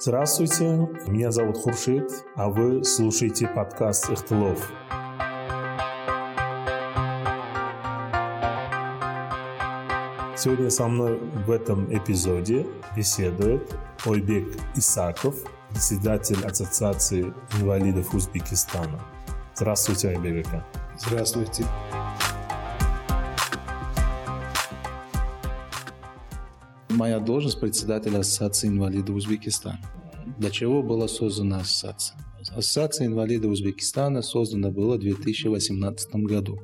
Здравствуйте, меня зовут Хуршит, а вы слушаете подкаст «Ихтылов». Сегодня со мной в этом эпизоде беседует Ойбек Исаков, председатель Ассоциации инвалидов Узбекистана. Здравствуйте, Ойбек. Здравствуйте. Моя должность председателя Ассоциации инвалидов Узбекистана. Для чего была создана ассоциация? Ассоциация инвалидов Узбекистана создана была в 2018 году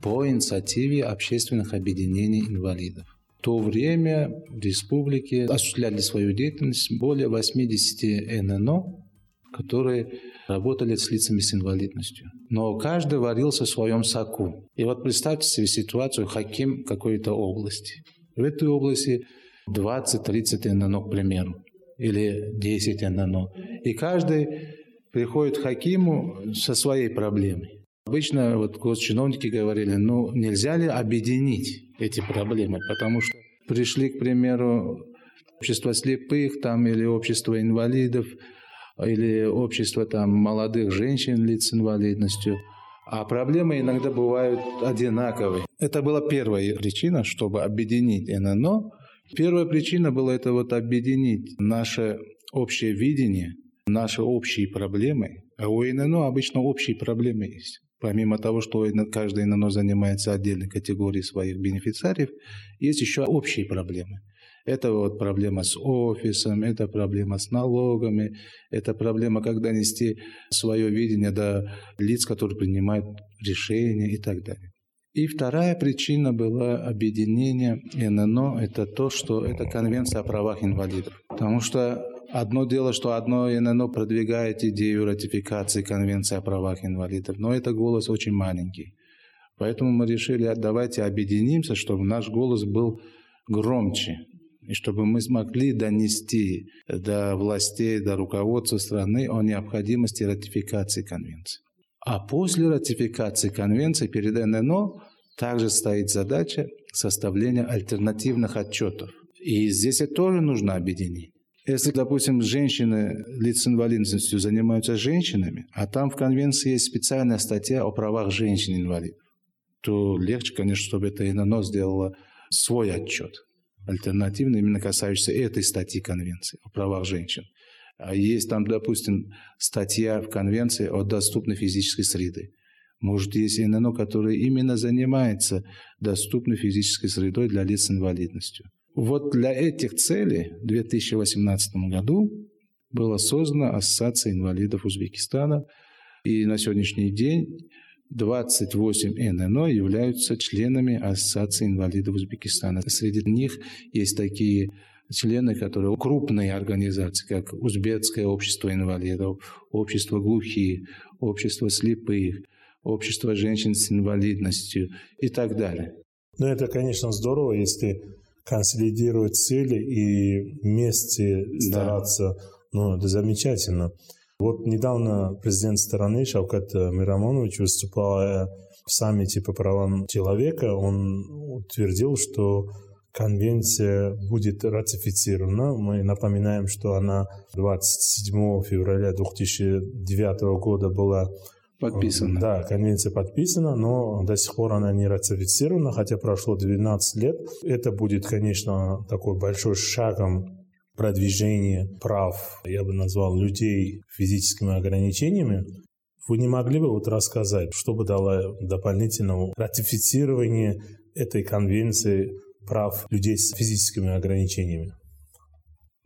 по инициативе общественных объединений инвалидов. В то время в республике осуществляли свою деятельность более 80 ННО, которые работали с лицами с инвалидностью. Но каждый варился в своем соку. И вот представьте себе ситуацию хаким какой-то области. В этой области 20-30 ННО, к примеру, или 10 ННО. И каждый приходит к хакиму со своей проблемой. Обычно вот госчиновники говорили, ну нельзя ли объединить эти проблемы, потому что пришли, к примеру, общество слепых там или общество инвалидов, или общество там молодых женщин, лиц с инвалидностью, а проблемы иногда бывают одинаковые. Это была первая причина, чтобы объединить ННО. Первая причина была это вот объединить наше общее видение, наши общие проблемы. А у ННО обычно общие проблемы есть. Помимо того, что каждый ННО занимается отдельной категорией своих бенефициариев, есть еще общие проблемы. Это вот проблема с офисом, это проблема с налогами, это проблема, как донести свое видение до лиц, которые принимают решения и так далее. И вторая причина была объединение ННО, это то, что это конвенция о правах инвалидов. Потому что Одно дело, что одно ННО продвигает идею ратификации Конвенции о правах инвалидов, но это голос очень маленький. Поэтому мы решили, давайте объединимся, чтобы наш голос был громче, и чтобы мы смогли донести до властей, до руководства страны о необходимости ратификации Конвенции. А после ратификации Конвенции перед ННО также стоит задача составления альтернативных отчетов. И здесь это тоже нужно объединить. Если, допустим, женщины, лиц с инвалидностью занимаются женщинами, а там в конвенции есть специальная статья о правах женщин-инвалидов, то легче, конечно, чтобы это ИННО сделало свой отчет, альтернативный, именно касающийся этой статьи конвенции о правах женщин. А есть там, допустим, статья в конвенции о доступной физической среде. Может, есть ИННО, которое именно занимается доступной физической средой для лиц с инвалидностью. Вот для этих целей в 2018 году была создана Ассоциация инвалидов Узбекистана, и на сегодняшний день 28 ННО являются членами Ассоциации инвалидов Узбекистана. Среди них есть такие члены, которые крупные организации, как Узбекское общество инвалидов, Общество глухих, Общество слепых, Общество женщин с инвалидностью и так далее. Ну, это, конечно, здорово, если консолидировать цели и вместе стараться. Да. Ну, это замечательно. Вот недавно президент страны Шавкат Мирамонович выступал в саммите по правам человека. Он утвердил, что конвенция будет ратифицирована. Мы напоминаем, что она 27 февраля 2009 года была Подписана. Да, конвенция подписана, но до сих пор она не ратифицирована, хотя прошло 12 лет. Это будет, конечно, такой большой шагом продвижения прав, я бы назвал, людей физическими ограничениями. Вы не могли бы вот рассказать, что бы дало дополнительного ратифицирование этой конвенции прав людей с физическими ограничениями?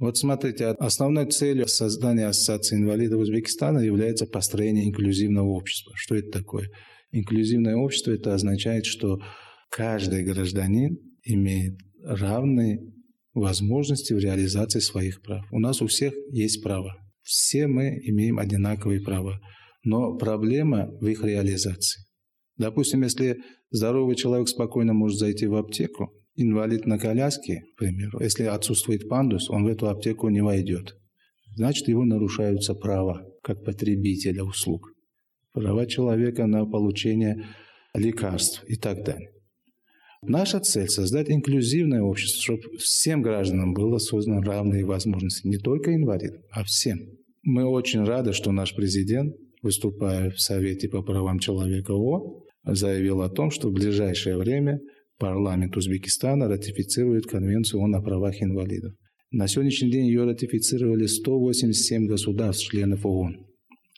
Вот смотрите, основной целью создания Ассоциации инвалидов Узбекистана является построение инклюзивного общества. Что это такое? Инклюзивное общество – это означает, что каждый гражданин имеет равные возможности в реализации своих прав. У нас у всех есть право. Все мы имеем одинаковые права. Но проблема в их реализации. Допустим, если здоровый человек спокойно может зайти в аптеку, инвалид на коляске, к примеру, если отсутствует пандус, он в эту аптеку не войдет. Значит, его нарушаются права как потребителя услуг. Права человека на получение лекарств и так далее. Наша цель – создать инклюзивное общество, чтобы всем гражданам было созданы равные возможности. Не только инвалидам, а всем. Мы очень рады, что наш президент, выступая в Совете по правам человека ООН, заявил о том, что в ближайшее время парламент Узбекистана ратифицирует Конвенцию о правах инвалидов. На сегодняшний день ее ратифицировали 187 государств, членов ООН,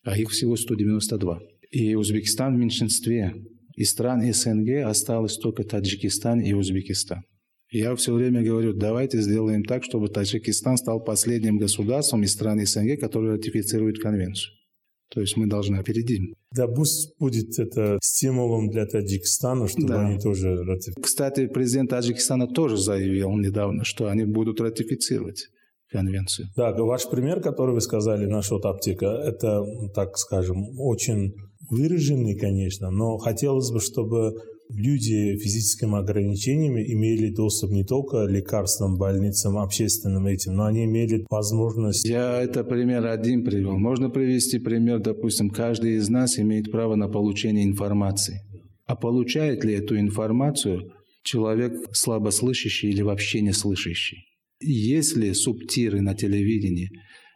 а их всего 192. И Узбекистан в меньшинстве. Из стран СНГ осталось только Таджикистан и Узбекистан. Я все время говорю, давайте сделаем так, чтобы Таджикистан стал последним государством из стран СНГ, который ратифицирует конвенцию. То есть мы должны опередить. Да, пусть будет это стимулом для Таджикистана, чтобы да. они тоже ратифицировали. Кстати, президент Таджикистана тоже заявил недавно, что они будут ратифицировать конвенцию. Да, ваш пример, который вы сказали, вот аптека, это, так скажем, очень выраженный, конечно, но хотелось бы, чтобы люди физическими ограничениями имели доступ не только лекарствам, больницам, общественным этим, но они имели возможность... Я это пример один привел. Можно привести пример, допустим, каждый из нас имеет право на получение информации. А получает ли эту информацию человек слабослышащий или вообще не слышащий? Есть ли субтитры на телевидении?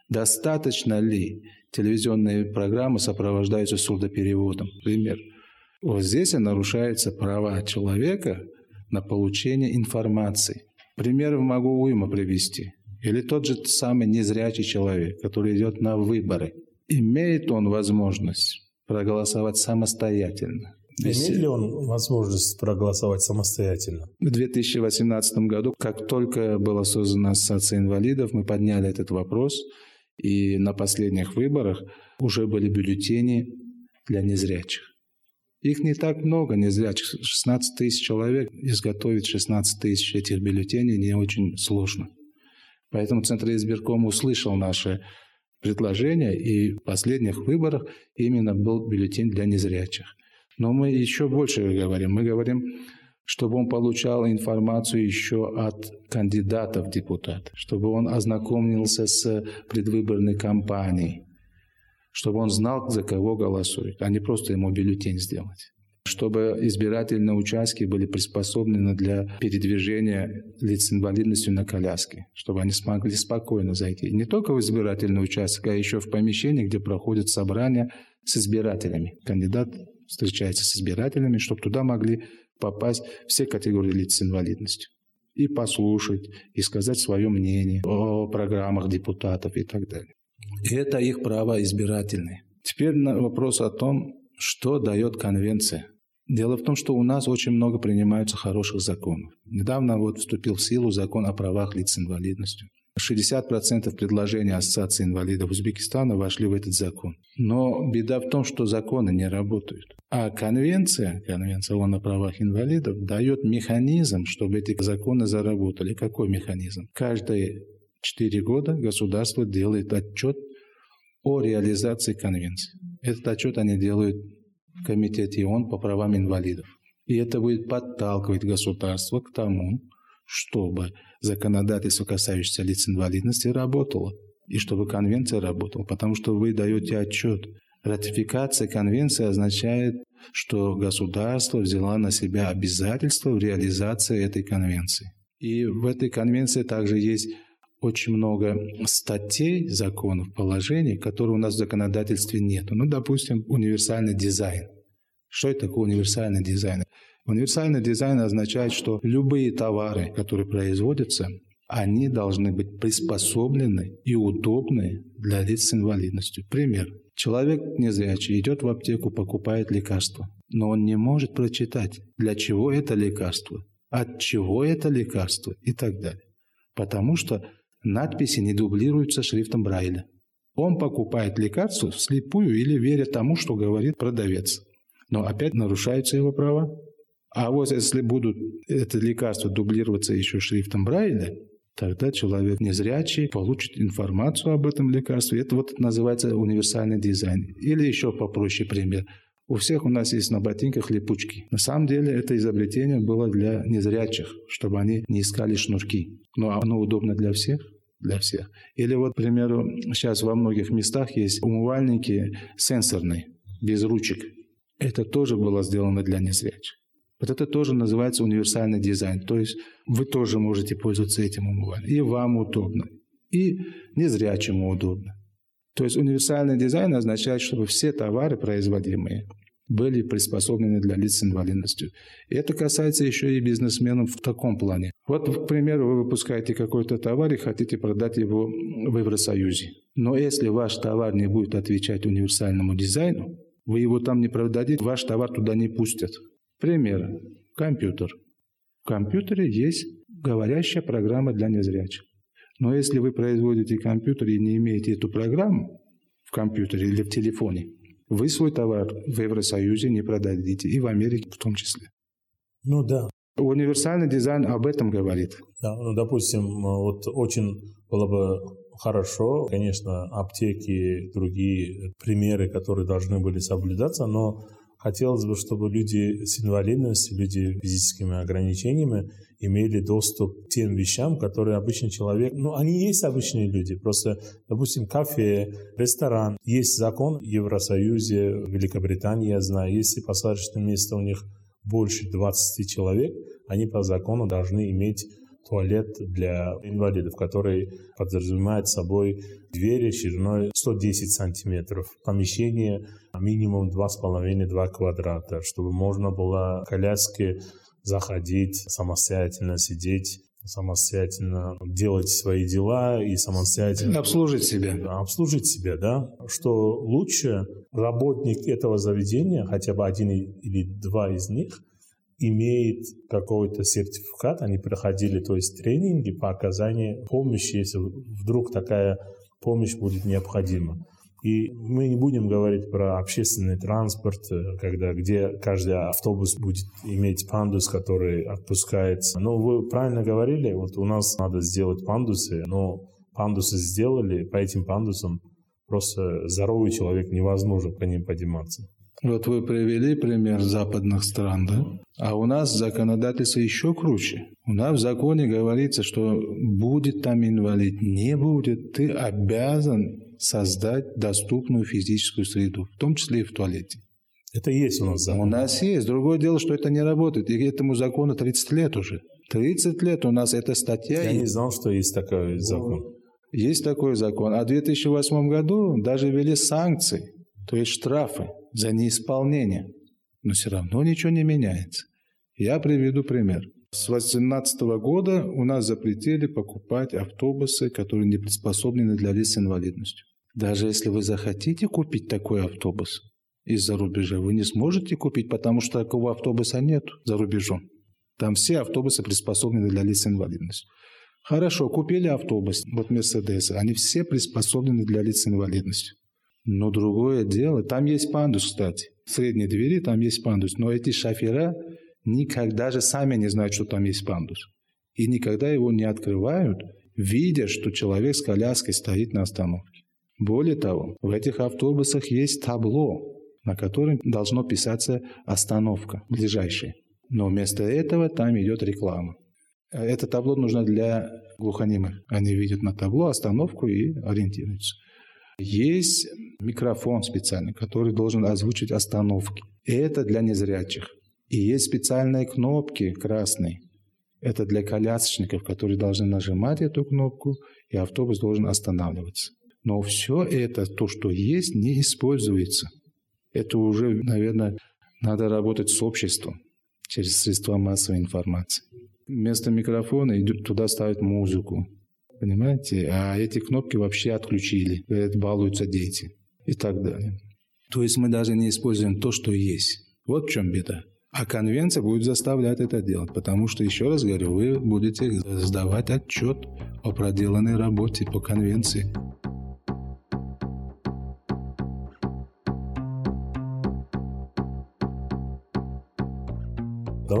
Достаточно ли телевизионные программы сопровождаются сурдопереводом? Пример – вот здесь нарушаются права человека на получение информации. Примеры могу уйма привести. Или тот же самый незрячий человек, который идет на выборы. Имеет он возможность проголосовать самостоятельно? Имеет ли он возможность проголосовать самостоятельно? В 2018 году, как только была создана Ассоциация инвалидов, мы подняли этот вопрос, и на последних выборах уже были бюллетени для незрячих. Их не так много, незрячих. 16 тысяч человек. Изготовить 16 тысяч этих бюллетеней не очень сложно. Поэтому Центр избирком услышал наше предложение, и в последних выборах именно был бюллетень для незрячих. Но мы еще больше говорим. Мы говорим, чтобы он получал информацию еще от кандидатов в депутаты, чтобы он ознакомился с предвыборной кампанией, чтобы он знал, за кого голосует, а не просто ему бюллетень сделать чтобы избирательные участки были приспособлены для передвижения лиц с инвалидностью на коляске, чтобы они смогли спокойно зайти. Не только в избирательный участок, а еще в помещении, где проходят собрания с избирателями. Кандидат встречается с избирателями, чтобы туда могли попасть все категории лиц с инвалидностью и послушать, и сказать свое мнение о программах депутатов и так далее. И это их право избирательное. Теперь вопрос о том, что дает конвенция. Дело в том, что у нас очень много принимаются хороших законов. Недавно вот вступил в силу закон о правах лиц с инвалидностью. 60% предложений Ассоциации инвалидов Узбекистана вошли в этот закон. Но беда в том, что законы не работают. А конвенция, конвенция ООН о правах инвалидов, дает механизм, чтобы эти законы заработали. Какой механизм? Каждый Четыре года государство делает отчет о реализации конвенции. Этот отчет они делают в Комитете ООН по правам инвалидов. И это будет подталкивать государство к тому, чтобы законодательство, касающееся лиц инвалидности, работало. И чтобы конвенция работала. Потому что вы даете отчет. Ратификация конвенции означает, что государство взяло на себя обязательство в реализации этой конвенции. И в этой конвенции также есть очень много статей, законов, положений, которые у нас в законодательстве нет. Ну, допустим, универсальный дизайн. Что это такое универсальный дизайн? Универсальный дизайн означает, что любые товары, которые производятся, они должны быть приспособлены и удобны для лиц с инвалидностью. Пример. Человек незрячий идет в аптеку, покупает лекарство, но он не может прочитать, для чего это лекарство, от чего это лекарство и так далее. Потому что надписи не дублируются шрифтом Брайля. Он покупает лекарство вслепую или веря тому, что говорит продавец. Но опять нарушаются его права. А вот если будут это лекарство дублироваться еще шрифтом Брайля, тогда человек незрячий получит информацию об этом лекарстве. Это вот называется универсальный дизайн. Или еще попроще пример. У всех у нас есть на ботинках липучки. На самом деле это изобретение было для незрячих, чтобы они не искали шнурки. Но оно удобно для всех для всех. Или вот, к примеру, сейчас во многих местах есть умывальники сенсорные, без ручек. Это тоже было сделано для незрячих. Вот это тоже называется универсальный дизайн. То есть вы тоже можете пользоваться этим умывальником. И вам удобно, и незрячему удобно. То есть универсальный дизайн означает, чтобы все товары, производимые, были приспособлены для лиц с инвалидностью. Это касается еще и бизнесменов в таком плане. Вот, к примеру, вы выпускаете какой-то товар и хотите продать его в Евросоюзе. Но если ваш товар не будет отвечать универсальному дизайну, вы его там не продадите, ваш товар туда не пустят. Пример. Компьютер. В компьютере есть говорящая программа для незрячих. Но если вы производите компьютер и не имеете эту программу в компьютере или в телефоне, вы свой товар в Евросоюзе не продадите, и в Америке в том числе. Ну да. Универсальный дизайн об этом говорит. Да, ну, допустим, вот очень было бы хорошо, конечно, аптеки, другие примеры, которые должны были соблюдаться, но хотелось бы, чтобы люди с инвалидностью, люди с физическими ограничениями имели доступ к тем вещам, которые обычный человек... Ну, они есть обычные люди, просто, допустим, кафе, ресторан. Есть закон в Евросоюзе, в Великобритании, я знаю, если посадочное место у них больше 20 человек, они по закону должны иметь туалет для инвалидов, который подразумевает собой двери шириной 110 сантиметров, помещение минимум 2,5-2 квадрата, чтобы можно было коляски заходить, самостоятельно сидеть, самостоятельно делать свои дела и самостоятельно... Обслужить себя. Обслужить себя, да. Что лучше работник этого заведения, хотя бы один или два из них, имеет какой-то сертификат, они проходили, то есть тренинги по оказанию помощи, если вдруг такая помощь будет необходима. И мы не будем говорить про общественный транспорт, э, когда, где каждый автобус будет иметь пандус, который отпускается. Но вы правильно говорили, вот у нас надо сделать пандусы, но пандусы сделали, по этим пандусам просто здоровый человек невозможно по ним подниматься. Вот вы привели пример западных стран, да? А у нас законодательство еще круче. У нас в законе говорится, что будет там инвалид, не будет, ты обязан создать доступную физическую среду, в том числе и в туалете. Это есть у нас закон. У нас есть. Другое дело, что это не работает. И этому закону 30 лет уже. 30 лет у нас эта статья. Я есть. не знал, что есть такой закон. Есть такой закон. А в 2008 году даже ввели санкции, то есть штрафы за неисполнение. Но все равно ничего не меняется. Я приведу пример. С 2018 года у нас запретили покупать автобусы, которые не приспособлены для лиц с инвалидностью. Даже если вы захотите купить такой автобус из-за рубежа, вы не сможете купить, потому что такого автобуса нет за рубежом. Там все автобусы приспособлены для лиц с инвалидностью. Хорошо, купили автобус, вот Мерседесы, они все приспособлены для лиц с инвалидностью. Но другое дело, там есть пандус, кстати. В средней двери там есть пандус. Но эти шофера никогда же сами не знают, что там есть пандус. И никогда его не открывают, видя, что человек с коляской стоит на остановке. Более того, в этих автобусах есть табло, на котором должно писаться «остановка» ближайшая. Но вместо этого там идет реклама. Это табло нужно для глухонемых. Они видят на табло остановку и ориентируются. Есть микрофон специальный, который должен озвучить остановки. Это для незрячих. И есть специальные кнопки красные. Это для колясочников, которые должны нажимать эту кнопку, и автобус должен останавливаться. Но все это, то, что есть, не используется. Это уже, наверное, надо работать с обществом через средства массовой информации. Вместо микрофона идут туда ставят музыку. Понимаете? А эти кнопки вообще отключили. Это балуются дети и так далее. То есть мы даже не используем то, что есть. Вот в чем беда. А конвенция будет заставлять это делать, потому что, еще раз говорю, вы будете сдавать отчет о проделанной работе по конвенции.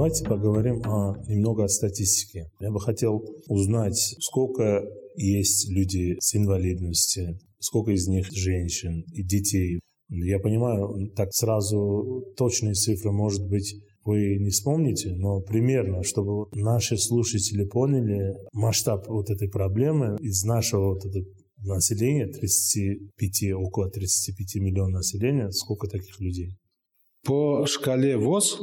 Давайте поговорим о, немного о статистике. Я бы хотел узнать, сколько есть люди с инвалидностью, сколько из них женщин и детей. Я понимаю, так сразу точные цифры, может быть, вы не вспомните, но примерно, чтобы вот наши слушатели поняли масштаб вот этой проблемы из нашего вот этого населения, 35, около 35 миллионов населения, сколько таких людей? По шкале ВОЗ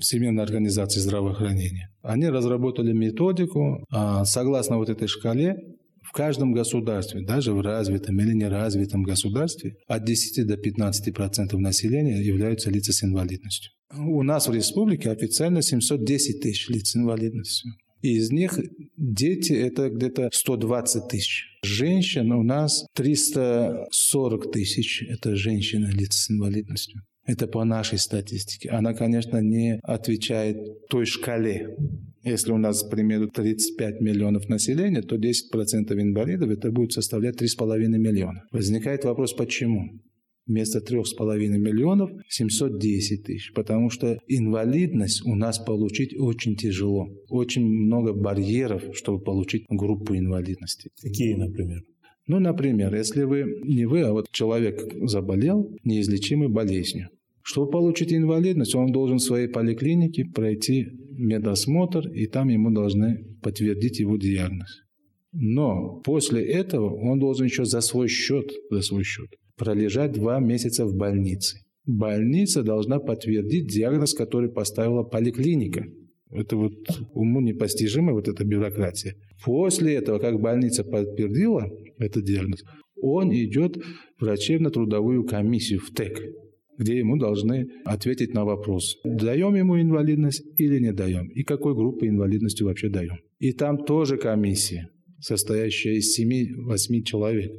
Всемирной организации здравоохранения. Они разработали методику, а, согласно вот этой шкале, в каждом государстве, даже в развитом или неразвитом государстве, от 10 до 15 процентов населения являются лица с инвалидностью. У нас в республике официально 710 тысяч лиц с инвалидностью. Из них дети – это где-то 120 тысяч. Женщин у нас 340 тысяч – это женщины лица с инвалидностью. Это по нашей статистике. Она, конечно, не отвечает той шкале. Если у нас, к примеру, 35 миллионов населения, то 10% инвалидов это будет составлять 3,5 миллиона. Возникает вопрос, почему? Вместо 3,5 миллионов 710 тысяч. Потому что инвалидность у нас получить очень тяжело. Очень много барьеров, чтобы получить группу инвалидности. Какие, например? Ну, например, если вы, не вы, а вот человек заболел неизлечимой болезнью, чтобы получить инвалидность, он должен в своей поликлинике пройти медосмотр, и там ему должны подтвердить его диагноз. Но после этого он должен еще за свой счет, за свой счет пролежать два месяца в больнице. Больница должна подтвердить диагноз, который поставила поликлиника. Это вот уму непостижимо, вот эта бюрократия. После этого, как больница подтвердила этот диагноз, он идет в врачебно-трудовую комиссию в ТЭК где ему должны ответить на вопрос, даем ему инвалидность или не даем, и какой группы инвалидности вообще даем. И там тоже комиссия, состоящая из 7-8 человек.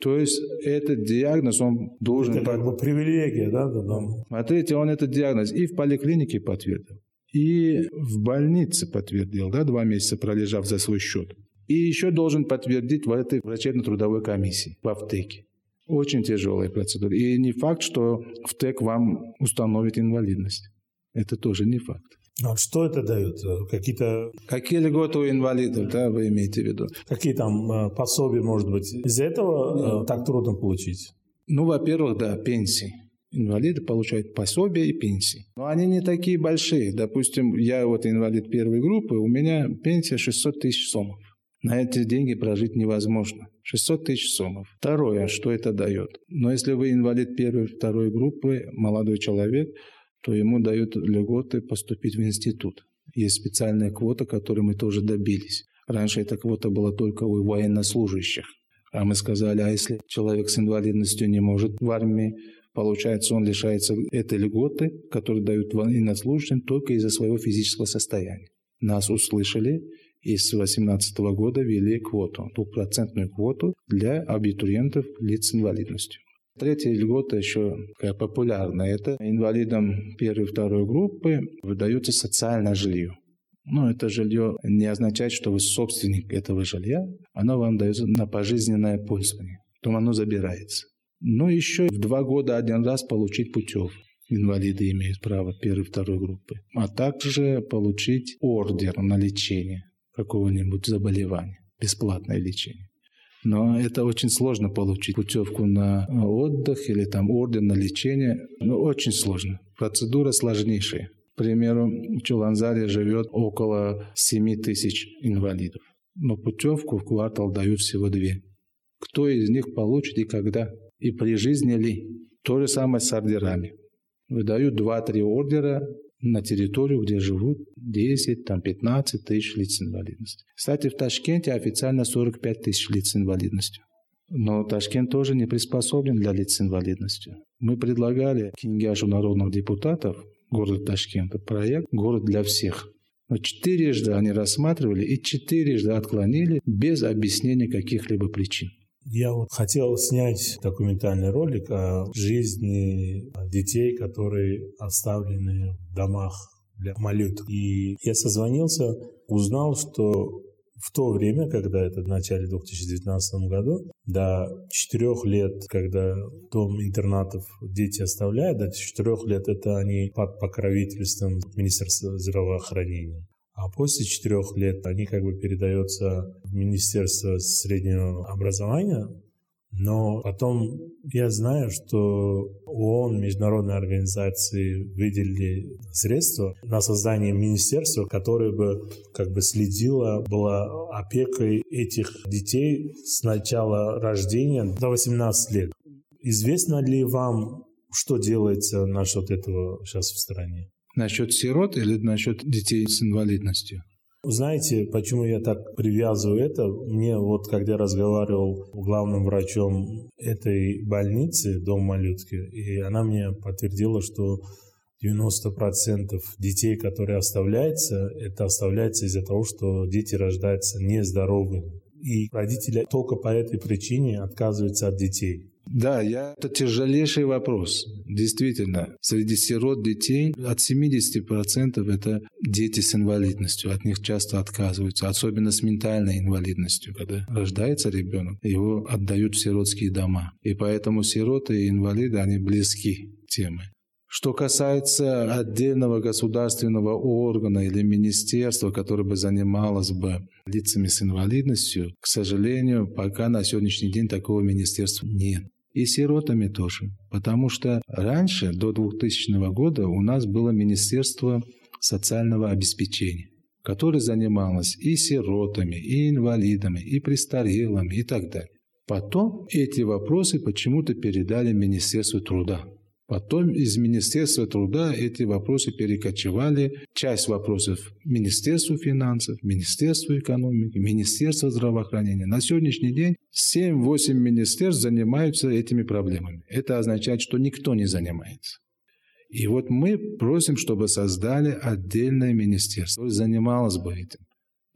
То есть этот диагноз он должен... Это как бы привилегия, да? да, да. Смотрите, он этот диагноз и в поликлинике подтвердил, и в больнице подтвердил, да, два месяца пролежав за свой счет. И еще должен подтвердить в этой врачебно-трудовой комиссии в аптеке. Очень тяжелая процедура. И не факт, что в ТЭК вам установит инвалидность. Это тоже не факт. А что это дает? Какие-то... Какие льготы у инвалидов, да, вы имеете в виду? Какие там э, пособия, может быть? Из-за этого да. так трудно получить? Ну, во-первых, да, пенсии. Инвалиды получают пособия и пенсии. Но они не такие большие. Допустим, я вот инвалид первой группы, у меня пенсия 600 тысяч сомов. На эти деньги прожить невозможно. 600 тысяч сомов. Второе, что это дает? Но если вы инвалид первой, второй группы, молодой человек, то ему дают льготы поступить в институт. Есть специальная квота, которой мы тоже добились. Раньше эта квота была только у военнослужащих. А мы сказали, а если человек с инвалидностью не может в армии, получается, он лишается этой льготы, которую дают военнослужащим только из-за своего физического состояния. Нас услышали, и с 2018 года ввели квоту, двухпроцентную квоту для абитуриентов лиц с инвалидностью. Третья льгота еще такая популярная. Это инвалидам первой и второй группы выдается социальное жилье. Но это жилье не означает, что вы собственник этого жилья. Оно вам дается на пожизненное пользование. Потом оно забирается. Но еще в два года один раз получить путевку инвалиды имеют право первой и второй группы, а также получить ордер на лечение какого-нибудь заболевания, бесплатное лечение. Но это очень сложно получить путевку на отдых или там орден на лечение. Ну, очень сложно. Процедура сложнейшая. К примеру, в Чуланзаре живет около 7 тысяч инвалидов. Но путевку в квартал дают всего две. Кто из них получит и когда? И при жизни ли? То же самое с ордерами. Выдают 2-3 ордера на территорию, где живут 10, там 15 тысяч лиц с инвалидностью. Кстати, в Ташкенте официально 45 тысяч лиц инвалидностью. Но Ташкент тоже не приспособлен для лиц с инвалидностью. Мы предлагали Кингяшу народных депутатов города Ташкента проект «Город для всех». Но четырежды они рассматривали и четырежды отклонили без объяснения каких-либо причин. Я вот хотел снять документальный ролик о жизни детей, которые оставлены в домах для малюток. И я созвонился, узнал, что в то время, когда это в начале 2019 году, до 4 лет, когда дом интернатов дети оставляют, до 4 лет это они под покровительством Министерства здравоохранения. А после четырех лет они как бы передаются в Министерство среднего образования, но потом я знаю, что ООН, международные организации выделили средства на создание министерства, которое бы как бы следило, было опекой этих детей с начала рождения до 18 лет. Известно ли вам, что делается насчет этого сейчас в стране? Насчет сирот или насчет детей с инвалидностью? Знаете, почему я так привязываю это? Мне вот, когда я разговаривал с главным врачом этой больницы, дом малютки, и она мне подтвердила, что 90% детей, которые оставляются, это оставляется из-за того, что дети рождаются нездоровыми. И родители только по этой причине отказываются от детей. Да, я... это тяжелейший вопрос. Действительно, среди сирот детей от 70% это дети с инвалидностью. От них часто отказываются, особенно с ментальной инвалидностью. Когда рождается ребенок, его отдают в сиротские дома. И поэтому сироты и инвалиды, они близки темы. Что касается отдельного государственного органа или министерства, которое бы занималось бы лицами с инвалидностью, к сожалению, пока на сегодняшний день такого министерства нет. И сиротами тоже. Потому что раньше, до 2000 года, у нас было Министерство социального обеспечения, которое занималось и сиротами, и инвалидами, и престарелыми, и так далее. Потом эти вопросы почему-то передали Министерству труда. Потом из Министерства труда эти вопросы перекочевали. Часть вопросов Министерству финансов, Министерству экономики, Министерству здравоохранения. На сегодняшний день 7-8 министерств занимаются этими проблемами. Это означает, что никто не занимается. И вот мы просим, чтобы создали отдельное министерство, которое занималось бы этим.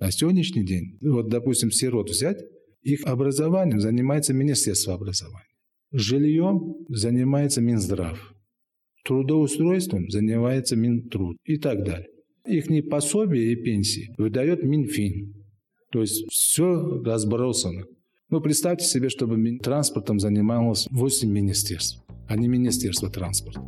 На сегодняшний день, вот, допустим, сирот взять, их образованием занимается Министерство образования. Жильем занимается Минздрав. Трудоустройством занимается Минтруд и так далее. Их пособие и пенсии выдает Минфин. То есть все разбросано. Ну, представьте себе, чтобы транспортом занималось 8 министерств, а не Министерство транспорта.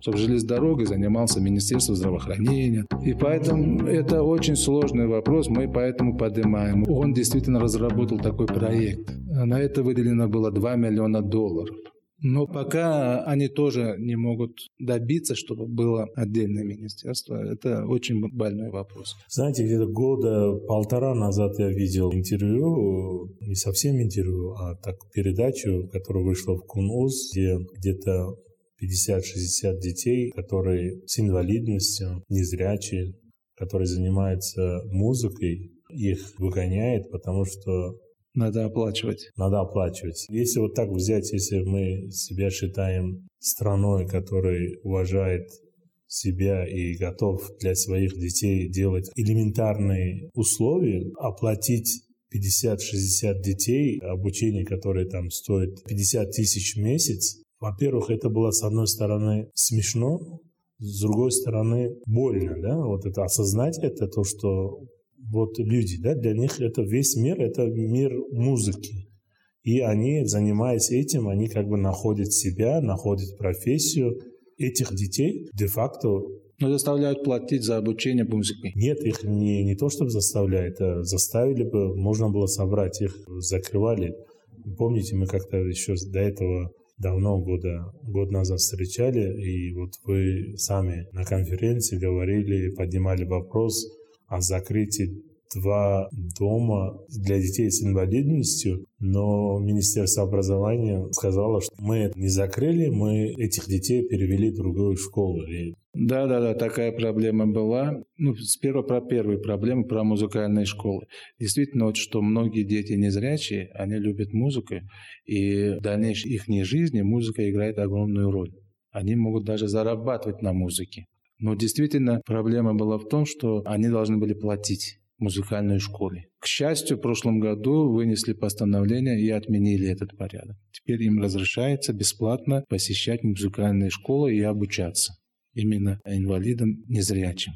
Чтобы железнодорогой занимался Министерство здравоохранения. И поэтому это очень сложный вопрос, мы поэтому поднимаем. Он действительно разработал такой проект. На это выделено было 2 миллиона долларов. Но пока они тоже не могут добиться, чтобы было отдельное министерство. Это очень больной вопрос. Знаете, где-то года полтора назад я видел интервью, не совсем интервью, а так передачу, которая вышла в КУНУЗ, где где-то 50-60 детей, которые с инвалидностью, незрячие, которые занимаются музыкой, их выгоняет, потому что надо оплачивать. Надо оплачивать. Если вот так взять, если мы себя считаем страной, которая уважает себя и готов для своих детей делать элементарные условия, оплатить 50-60 детей, обучение, которое там стоит 50 тысяч в месяц, во-первых, это было, с одной стороны, смешно, с другой стороны, больно, да, вот это осознать это, то, что вот люди, да, для них это весь мир, это мир музыки. И они, занимаясь этим, они как бы находят себя, находят профессию. Этих детей де-факто но заставляют платить за обучение музыке. Нет, их не, не то, чтобы заставляют, а заставили бы, можно было собрать, их закрывали. Помните, мы как-то еще до этого давно, года, год назад встречали, и вот вы сами на конференции говорили, поднимали вопрос о закрытии два дома для детей с инвалидностью, но Министерство образования сказало, что мы это не закрыли, мы этих детей перевели в другую школу. Да, да, да, такая проблема была. Ну, сперва про первую проблему, про музыкальные школы. Действительно, вот что многие дети незрячие, они любят музыку, и в дальнейшей их жизни музыка играет огромную роль. Они могут даже зарабатывать на музыке. Но действительно проблема была в том, что они должны были платить музыкальной школе. К счастью, в прошлом году вынесли постановление и отменили этот порядок. Теперь им разрешается бесплатно посещать музыкальные школы и обучаться. Именно инвалидам незрячим.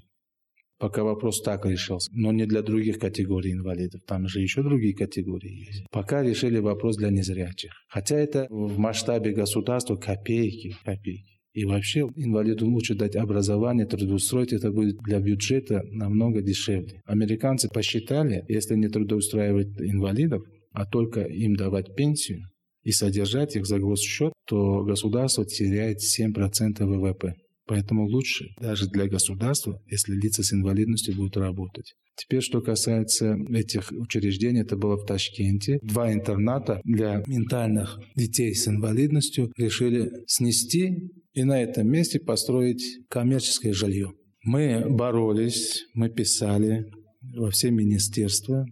Пока вопрос так решился. Но не для других категорий инвалидов. Там же еще другие категории есть. Пока решили вопрос для незрячих. Хотя это в масштабе государства копейки. Копейки. И вообще инвалиду лучше дать образование, трудоустроить, это будет для бюджета намного дешевле. Американцы посчитали, если не трудоустраивать инвалидов, а только им давать пенсию и содержать их за госсчет, то государство теряет 7% ВВП. Поэтому лучше даже для государства, если лица с инвалидностью будут работать. Теперь, что касается этих учреждений, это было в Ташкенте. Два интерната для ментальных детей с инвалидностью решили снести и на этом месте построить коммерческое жилье. Мы боролись, мы писали во все министерства,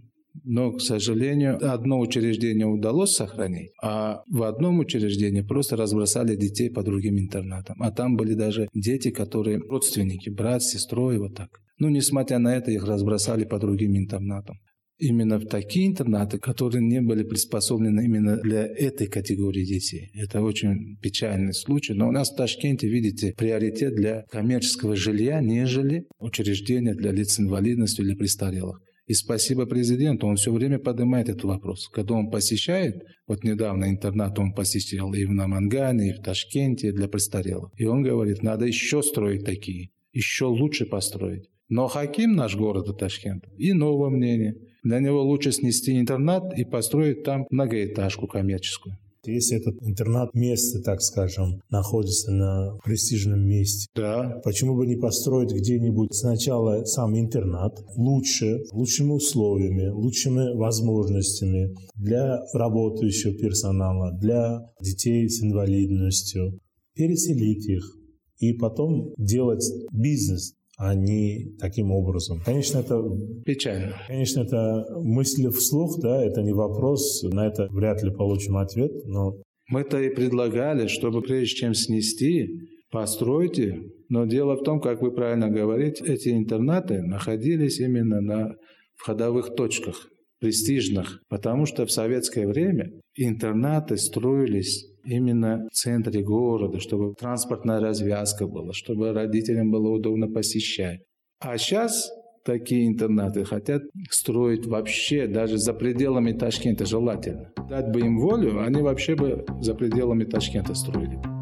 но, к сожалению, одно учреждение удалось сохранить, а в одном учреждении просто разбросали детей по другим интернатам. А там были даже дети, которые родственники, брат, сестрой, вот так. Ну, несмотря на это, их разбросали по другим интернатам. Именно в такие интернаты, которые не были приспособлены именно для этой категории детей. Это очень печальный случай. Но у нас в Ташкенте, видите, приоритет для коммерческого жилья, нежели учреждения для лиц с инвалидностью или престарелых. И спасибо президенту, он все время поднимает этот вопрос. Когда он посещает, вот недавно интернат он посетил и в Намангане, и в Ташкенте для престарелых. И он говорит, надо еще строить такие, еще лучше построить. Но Хаким, наш город Ташкент, новое мнение. Для него лучше снести интернат и построить там многоэтажку коммерческую. Если этот интернат место, так скажем, находится на престижном месте, да. почему бы не построить где-нибудь сначала сам интернат лучше, лучшими условиями, лучшими возможностями для работающего персонала, для детей с инвалидностью, переселить их и потом делать бизнес а не таким образом. Конечно, это... Печально. Конечно, это мысли вслух, да, это не вопрос, на это вряд ли получим ответ, но... Мы-то и предлагали, чтобы прежде чем снести, постройте, но дело в том, как вы правильно говорите, эти интернаты находились именно на входовых точках, престижных, потому что в советское время интернаты строились именно в центре города, чтобы транспортная развязка была, чтобы родителям было удобно посещать. А сейчас такие интернаты хотят строить вообще даже за пределами Ташкента желательно. Дать бы им волю, они вообще бы за пределами Ташкента строили.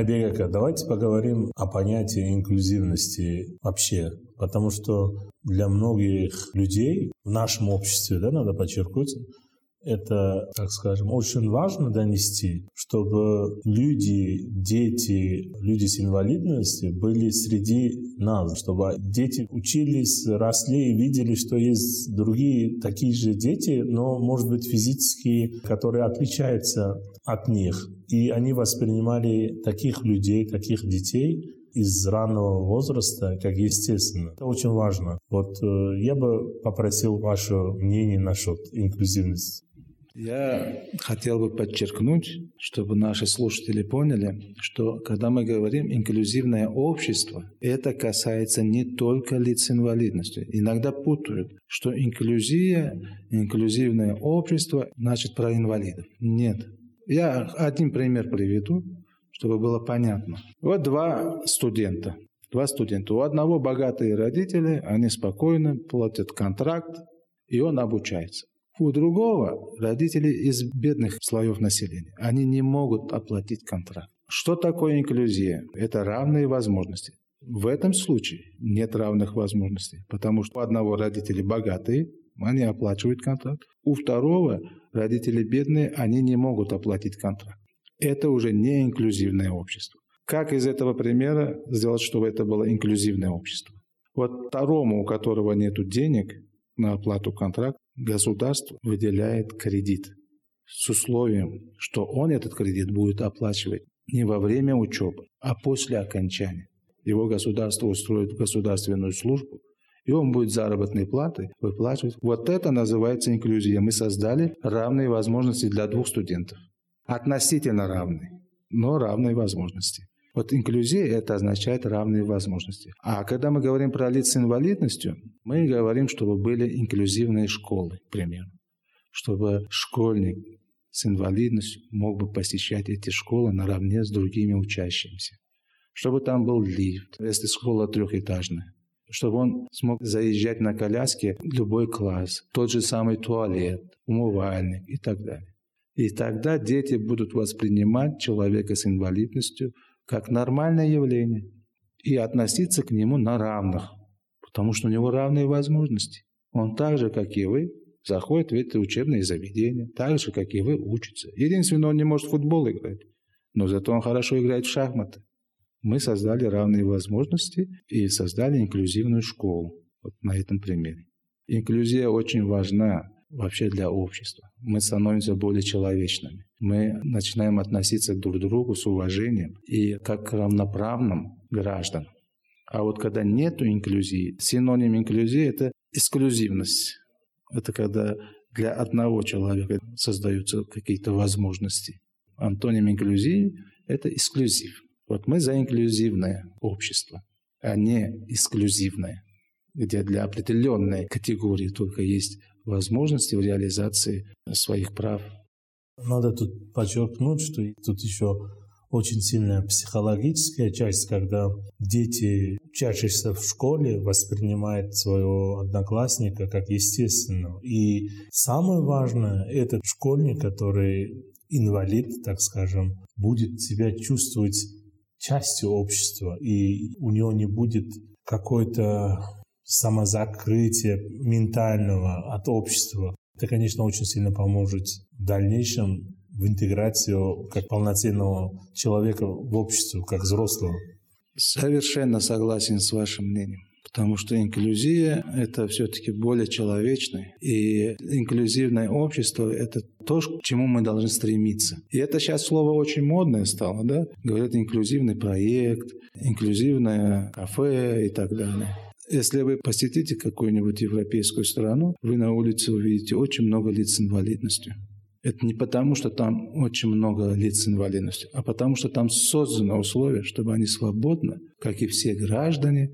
Абегака, давайте поговорим о понятии инклюзивности вообще, потому что для многих людей в нашем обществе, да, надо подчеркнуть, это, так скажем, очень важно донести, чтобы люди, дети, люди с инвалидностью были среди нас, чтобы дети учились, росли и видели, что есть другие такие же дети, но, может быть, физически, которые отличаются от них. И они воспринимали таких людей, таких детей из раннего возраста, как естественно. Это очень важно. Вот э, я бы попросил ваше мнение насчет инклюзивности. Я хотел бы подчеркнуть, чтобы наши слушатели поняли, что когда мы говорим инклюзивное общество, это касается не только лиц с инвалидностью. Иногда путают, что инклюзия, инклюзивное общество значит про инвалидов. Нет. Я один пример приведу чтобы было понятно. Вот два студента. Два студента. У одного богатые родители, они спокойно платят контракт, и он обучается. У другого родители из бедных слоев населения. Они не могут оплатить контракт. Что такое инклюзия? Это равные возможности. В этом случае нет равных возможностей, потому что у одного родители богатые, они оплачивают контракт. У второго родители бедные, они не могут оплатить контракт это уже не инклюзивное общество. Как из этого примера сделать, чтобы это было инклюзивное общество? Вот второму, у которого нет денег на оплату контракта, государство выделяет кредит с условием, что он этот кредит будет оплачивать не во время учебы, а после окончания. Его государство устроит государственную службу, и он будет заработной платы выплачивать. Вот это называется инклюзия. Мы создали равные возможности для двух студентов относительно равны, но равные возможности. Вот инклюзия – это означает равные возможности. А когда мы говорим про лиц с инвалидностью, мы говорим, чтобы были инклюзивные школы, к примеру. Чтобы школьник с инвалидностью мог бы посещать эти школы наравне с другими учащимися. Чтобы там был лифт, если школа трехэтажная. Чтобы он смог заезжать на коляске в любой класс, тот же самый туалет, умывальник и так далее. И тогда дети будут воспринимать человека с инвалидностью как нормальное явление и относиться к нему на равных, потому что у него равные возможности. Он так же, как и вы, заходит в эти учебные заведения, так же, как и вы, учится. Единственное, он не может в футбол играть, но зато он хорошо играет в шахматы. Мы создали равные возможности и создали инклюзивную школу. Вот на этом примере. Инклюзия очень важна вообще для общества. Мы становимся более человечными. Мы начинаем относиться друг к другу с уважением и как к равноправным гражданам. А вот когда нет инклюзии, синоним инклюзии – это эксклюзивность. Это когда для одного человека создаются какие-то возможности. Антоним инклюзии – это эксклюзив. Вот мы за инклюзивное общество, а не эксклюзивное, где для определенной категории только есть возможности в реализации своих прав. Надо тут подчеркнуть, что тут еще очень сильная психологическая часть, когда дети, учащиеся в школе, воспринимают своего одноклассника как естественного. И самое важное, этот школьник, который инвалид, так скажем, будет себя чувствовать частью общества, и у него не будет какой-то самозакрытия ментального от общества. Это, конечно, очень сильно поможет в дальнейшем в интеграцию как полноценного человека в общество, как взрослого. Совершенно согласен с вашим мнением. Потому что инклюзия – это все-таки более человечное. И инклюзивное общество – это то, к чему мы должны стремиться. И это сейчас слово очень модное стало, да? Говорят, инклюзивный проект, инклюзивное кафе и так далее. Если вы посетите какую-нибудь европейскую страну, вы на улице увидите очень много лиц с инвалидностью. Это не потому, что там очень много лиц с инвалидностью, а потому, что там созданы условия, чтобы они свободно, как и все граждане,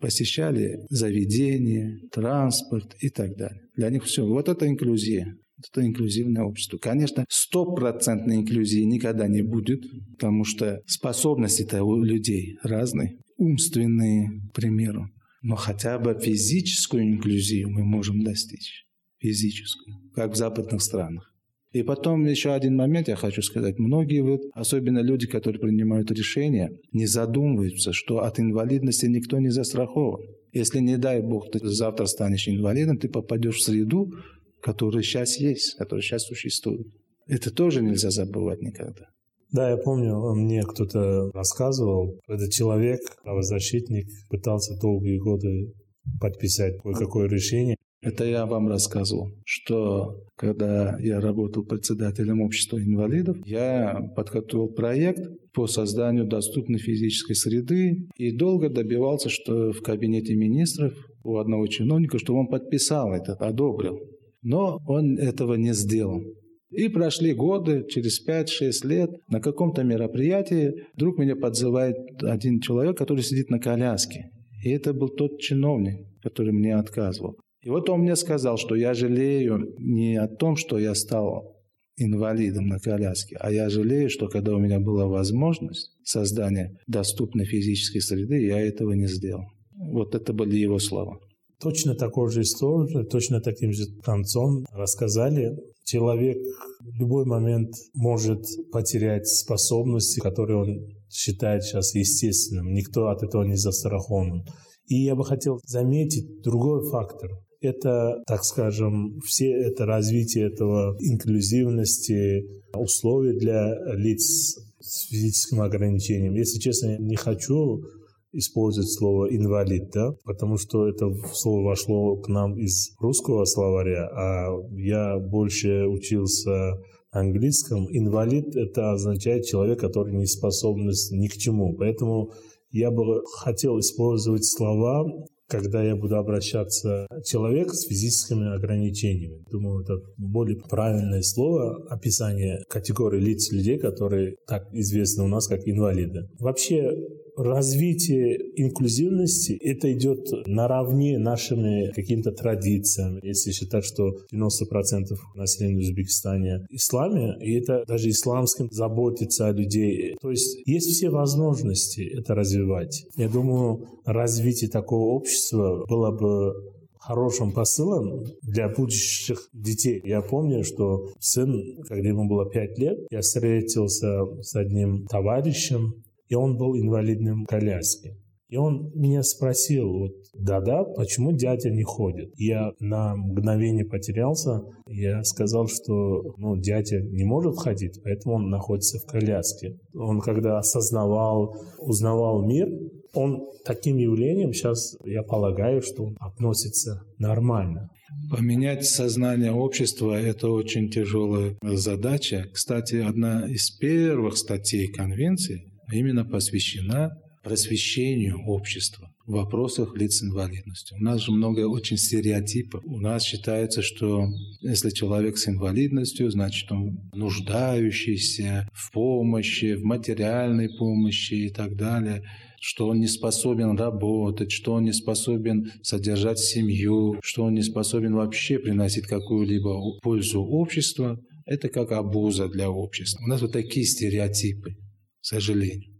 посещали заведения, транспорт и так далее. Для них все. Вот это инклюзия. Это инклюзивное общество. Конечно, стопроцентной инклюзии никогда не будет, потому что способности-то у людей разные. Умственные, к примеру. Но хотя бы физическую инклюзию мы можем достичь. Физическую. Как в западных странах. И потом еще один момент я хочу сказать. Многие, вот, особенно люди, которые принимают решения, не задумываются, что от инвалидности никто не застрахован. Если, не дай бог, ты завтра станешь инвалидом, ты попадешь в среду, которая сейчас есть, которая сейчас существует. Это тоже нельзя забывать никогда. Да, я помню, мне кто-то рассказывал, этот человек, правозащитник, пытался долгие годы подписать кое-какое решение, это я вам рассказывал, что когда я работал председателем общества инвалидов, я подготовил проект по созданию доступной физической среды и долго добивался, что в кабинете министров у одного чиновника, чтобы он подписал это, одобрил. Но он этого не сделал. И прошли годы, через 5-6 лет, на каком-то мероприятии вдруг меня подзывает один человек, который сидит на коляске. И это был тот чиновник, который мне отказывал. И вот он мне сказал, что я жалею не о том, что я стал инвалидом на коляске, а я жалею, что когда у меня была возможность создания доступной физической среды, я этого не сделал. Вот это были его слова. Точно такой же историю, точно таким же концом рассказали. Человек в любой момент может потерять способности, которые он считает сейчас естественным. Никто от этого не застрахован. И я бы хотел заметить другой фактор это, так скажем, все это развитие этого инклюзивности, условий для лиц с физическим ограничением. Если честно, не хочу использовать слово инвалид, да, потому что это слово вошло к нам из русского словаря, а я больше учился английском. Инвалид – это означает человек, который не способен ни к чему. Поэтому я бы хотел использовать слова когда я буду обращаться к человеку с физическими ограничениями. Думаю, это более правильное слово, описание категории лиц людей, которые так известны у нас как инвалиды. Вообще, развитие инклюзивности, это идет наравне нашими какими-то традициями. Если считать, что 90% населения в исламе, и это даже исламским заботиться о людей. То есть есть все возможности это развивать. Я думаю, развитие такого общества было бы хорошим посылом для будущих детей. Я помню, что сын, когда ему было пять лет, я встретился с одним товарищем, и он был инвалидным коляске. И он меня спросил, вот, да-да, почему дядя не ходит? Я на мгновение потерялся. Я сказал, что ну, дядя не может ходить, поэтому он находится в коляске. Он когда осознавал, узнавал мир, он таким явлением сейчас, я полагаю, что он относится нормально. Поменять сознание общества – это очень тяжелая задача. Кстати, одна из первых статей Конвенции именно посвящена просвещению общества в вопросах лиц с инвалидностью. У нас же много очень стереотипов. У нас считается, что если человек с инвалидностью, значит он нуждающийся в помощи, в материальной помощи и так далее что он не способен работать, что он не способен содержать семью, что он не способен вообще приносить какую-либо пользу обществу, это как обуза для общества. У нас вот такие стереотипы, к сожалению.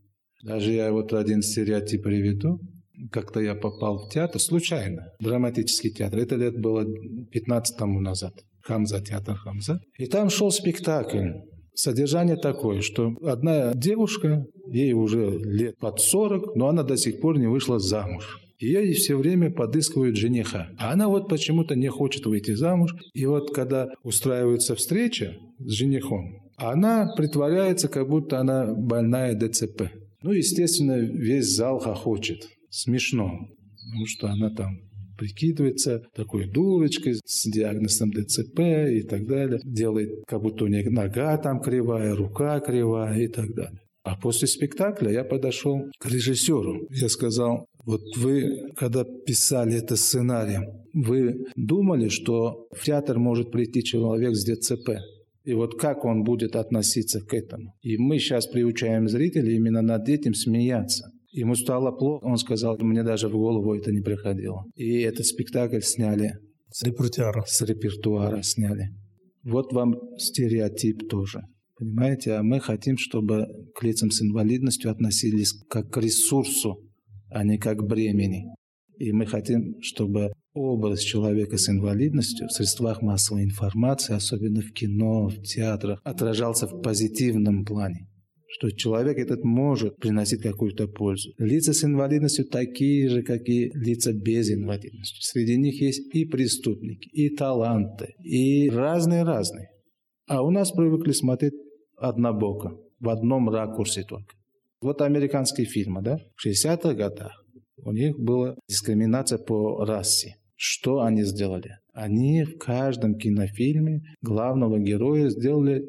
Даже я вот один стереотип приведу. Как-то я попал в театр случайно, драматический театр. Это лет было 15 тому назад. Хамза, театр Хамза. И там шел спектакль. Содержание такое, что одна девушка, ей уже лет под 40, но она до сих пор не вышла замуж. И ей все время подыскивают жениха. А она вот почему-то не хочет выйти замуж. И вот когда устраивается встреча с женихом, она притворяется, как будто она больная ДЦП. Ну, естественно, весь зал хохочет. Смешно, потому что она там прикидывается такой дурочкой с диагнозом ДЦП и так далее. Делает, как будто у нее нога там кривая, рука кривая и так далее. А после спектакля я подошел к режиссеру. Я сказал, вот вы, когда писали это сценарием, вы думали, что в театр может прийти человек с ДЦП? И вот как он будет относиться к этому? И мы сейчас приучаем зрителей именно над этим смеяться. Ему стало плохо, он сказал, мне даже в голову это не приходило. И этот спектакль сняли. С репертуара. С репертуара сняли. Вот вам стереотип тоже. Понимаете, а мы хотим, чтобы к лицам с инвалидностью относились как к ресурсу, а не как к бремени. И мы хотим, чтобы образ человека с инвалидностью в средствах массовой информации, особенно в кино, в театрах, отражался в позитивном плане что человек этот может приносить какую-то пользу. Лица с инвалидностью такие же, как и лица без инвалидности. Среди них есть и преступники, и таланты, и разные-разные. А у нас привыкли смотреть однобоко, в одном ракурсе только. Вот американские фильмы, да, в 60-х годах у них была дискриминация по расе. Что они сделали? Они в каждом кинофильме главного героя сделали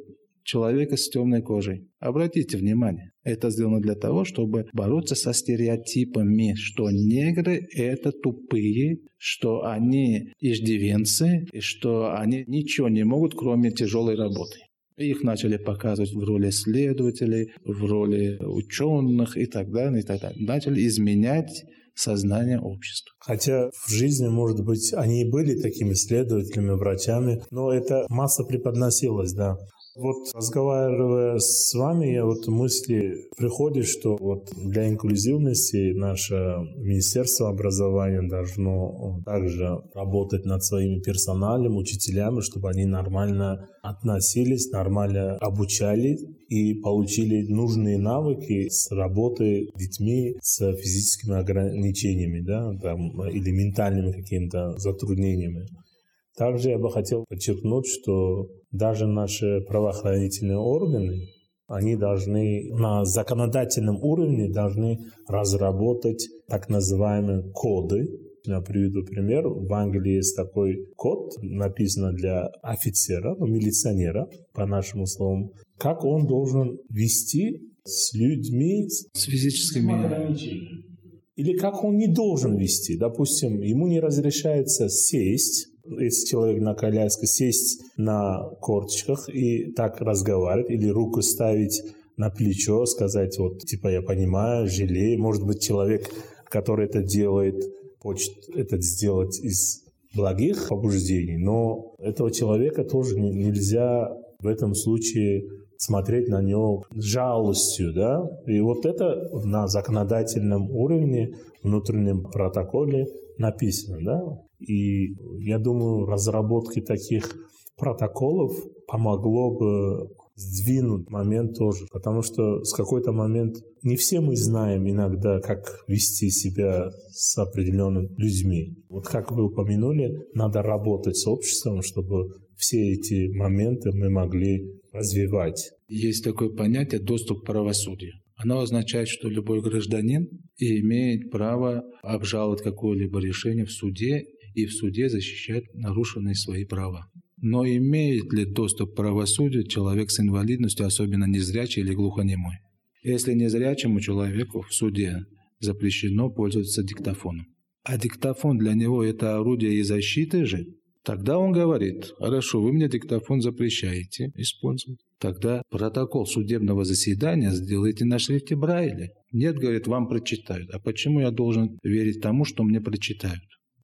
человека с темной кожей. Обратите внимание, это сделано для того, чтобы бороться со стереотипами, что негры – это тупые, что они иждивенцы, и что они ничего не могут, кроме тяжелой работы. Их начали показывать в роли следователей, в роли ученых и так далее, и так далее. Начали изменять сознание общества. Хотя в жизни, может быть, они и были такими исследователями, врачами, но это масса преподносилась, да. Вот разговаривая с вами, я вот мысли приходит, что вот для инклюзивности наше Министерство образования должно также работать над своими персоналем, учителями, чтобы они нормально относились, нормально обучали и получили нужные навыки с работы с детьми с физическими ограничениями, да, там, или ментальными какими-то затруднениями. Также я бы хотел подчеркнуть, что даже наши правоохранительные органы, они должны на законодательном уровне должны разработать так называемые коды. Я приведу пример. В Англии есть такой код, написано для офицера, ну, милиционера, по нашему словам, как он должен вести с людьми с физическими ограничениями. Или как он не должен вести. Допустим, ему не разрешается сесть если человек на коляске, сесть на корточках и так разговаривать, или руку ставить на плечо, сказать, вот, типа, я понимаю, жалею. Может быть, человек, который это делает, хочет это сделать из благих побуждений, но этого человека тоже нельзя в этом случае смотреть на него жалостью, да, и вот это на законодательном уровне, внутреннем протоколе написано, да, и я думаю, разработки таких протоколов помогло бы сдвинут момент тоже. Потому что с какой-то момент не все мы знаем иногда, как вести себя с определенными людьми. Вот как вы упомянули, надо работать с обществом, чтобы все эти моменты мы могли развивать. Есть такое понятие «доступ к правосудию». Оно означает, что любой гражданин имеет право обжаловать какое-либо решение в суде и в суде защищать нарушенные свои права. Но имеет ли доступ к правосудию человек с инвалидностью, особенно незрячий или глухонемой? Если незрячему человеку в суде запрещено пользоваться диктофоном, а диктофон для него это орудие и защиты же, тогда он говорит, хорошо, вы мне диктофон запрещаете использовать. Тогда протокол судебного заседания сделайте на шрифте Брайля. Нет, говорит, вам прочитают. А почему я должен верить тому, что мне прочитают?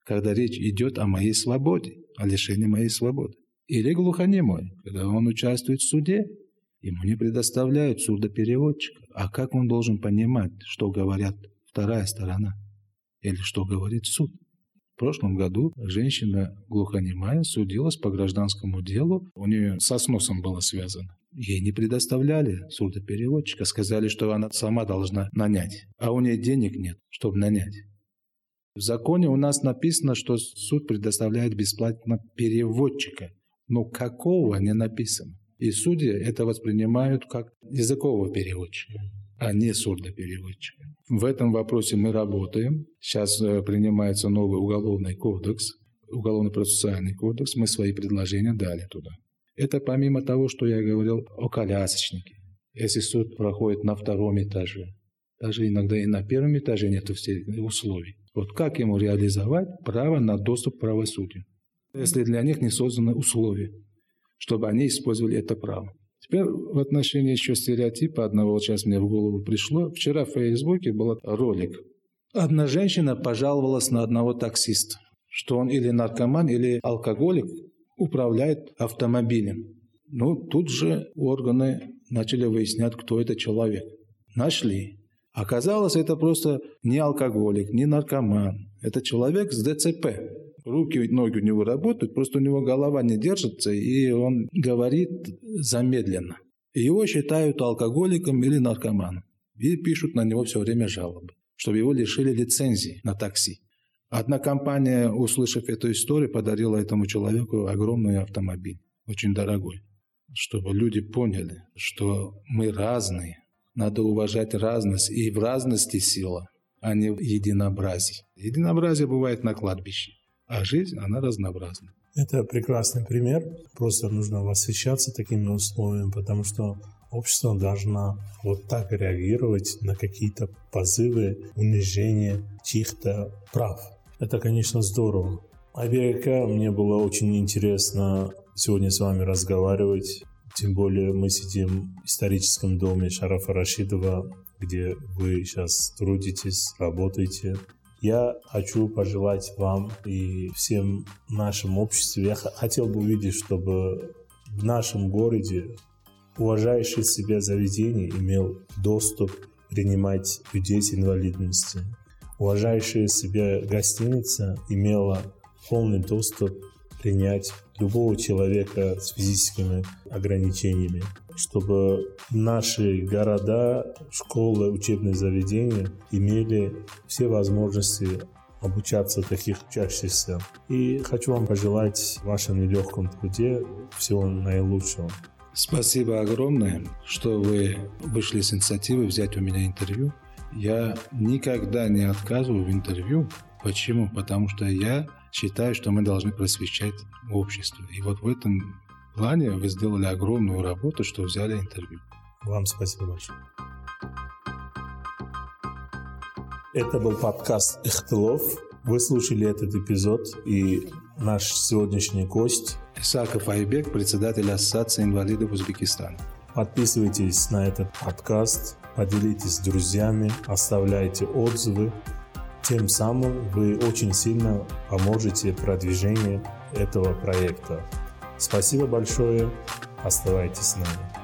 Когда речь идет о моей свободе, о лишении моей свободы. Или глухонемой, когда он участвует в суде, ему не предоставляют сурдопереводчика. А как он должен понимать, что говорят вторая сторона? Или что говорит суд? В прошлом году женщина глухонемая судилась по гражданскому делу. У нее со сносом было связано. Ей не предоставляли сурдопереводчика. Сказали, что она сама должна нанять. А у нее денег нет, чтобы нанять. В законе у нас написано, что суд предоставляет бесплатно переводчика но какого не написано. И судьи это воспринимают как языкового переводчика, а не сурдопереводчика. В этом вопросе мы работаем. Сейчас э, принимается новый уголовный кодекс, уголовно-процессуальный кодекс. Мы свои предложения дали туда. Это помимо того, что я говорил о колясочнике. Если суд проходит на втором этаже, даже иногда и на первом этаже нет всех условий. Вот как ему реализовать право на доступ к правосудию? если для них не созданы условия, чтобы они использовали это право. Теперь в отношении еще стереотипа одного, вот сейчас мне в голову пришло. Вчера в Фейсбуке был ролик. Одна женщина пожаловалась на одного таксиста, что он или наркоман, или алкоголик управляет автомобилем. Ну, тут же органы начали выяснять, кто это человек. Нашли. Оказалось, это просто не алкоголик, не наркоман. Это человек с ДЦП руки и ноги у него работают, просто у него голова не держится, и он говорит замедленно. его считают алкоголиком или наркоманом. И пишут на него все время жалобы, чтобы его лишили лицензии на такси. Одна компания, услышав эту историю, подарила этому человеку огромный автомобиль, очень дорогой, чтобы люди поняли, что мы разные, надо уважать разность, и в разности сила, а не в единообразии. Единообразие бывает на кладбище а жизнь, она разнообразна. Это прекрасный пример. Просто нужно восхищаться такими условиями, потому что общество должно вот так реагировать на какие-то позывы унижения чьих-то прав. Это, конечно, здорово. Абека, мне было очень интересно сегодня с вами разговаривать. Тем более мы сидим в историческом доме Шарафа Рашидова, где вы сейчас трудитесь, работаете. Я хочу пожелать вам и всем нашим обществу, я хотел бы увидеть, чтобы в нашем городе уважающее себя заведение имел доступ принимать людей с инвалидностью. Уважающая себя гостиница имела полный доступ принять любого человека с физическими ограничениями, чтобы наши города, школы, учебные заведения имели все возможности обучаться таких учащихся. И хочу вам пожелать в вашем нелегком труде всего наилучшего. Спасибо огромное, что вы вышли с инициативой взять у меня интервью. Я никогда не отказываю в интервью. Почему? Потому что я считаю, что мы должны просвещать общество. И вот в этом плане вы сделали огромную работу, что взяли интервью. Вам спасибо большое. Это был подкаст «Ихтылов». Вы слушали этот эпизод, и наш сегодняшний гость Исаков Айбек, председатель Ассоциации инвалидов Узбекистана. Подписывайтесь на этот подкаст, поделитесь с друзьями, оставляйте отзывы. Тем самым вы очень сильно поможете продвижению этого проекта. Спасибо большое. Оставайтесь с нами.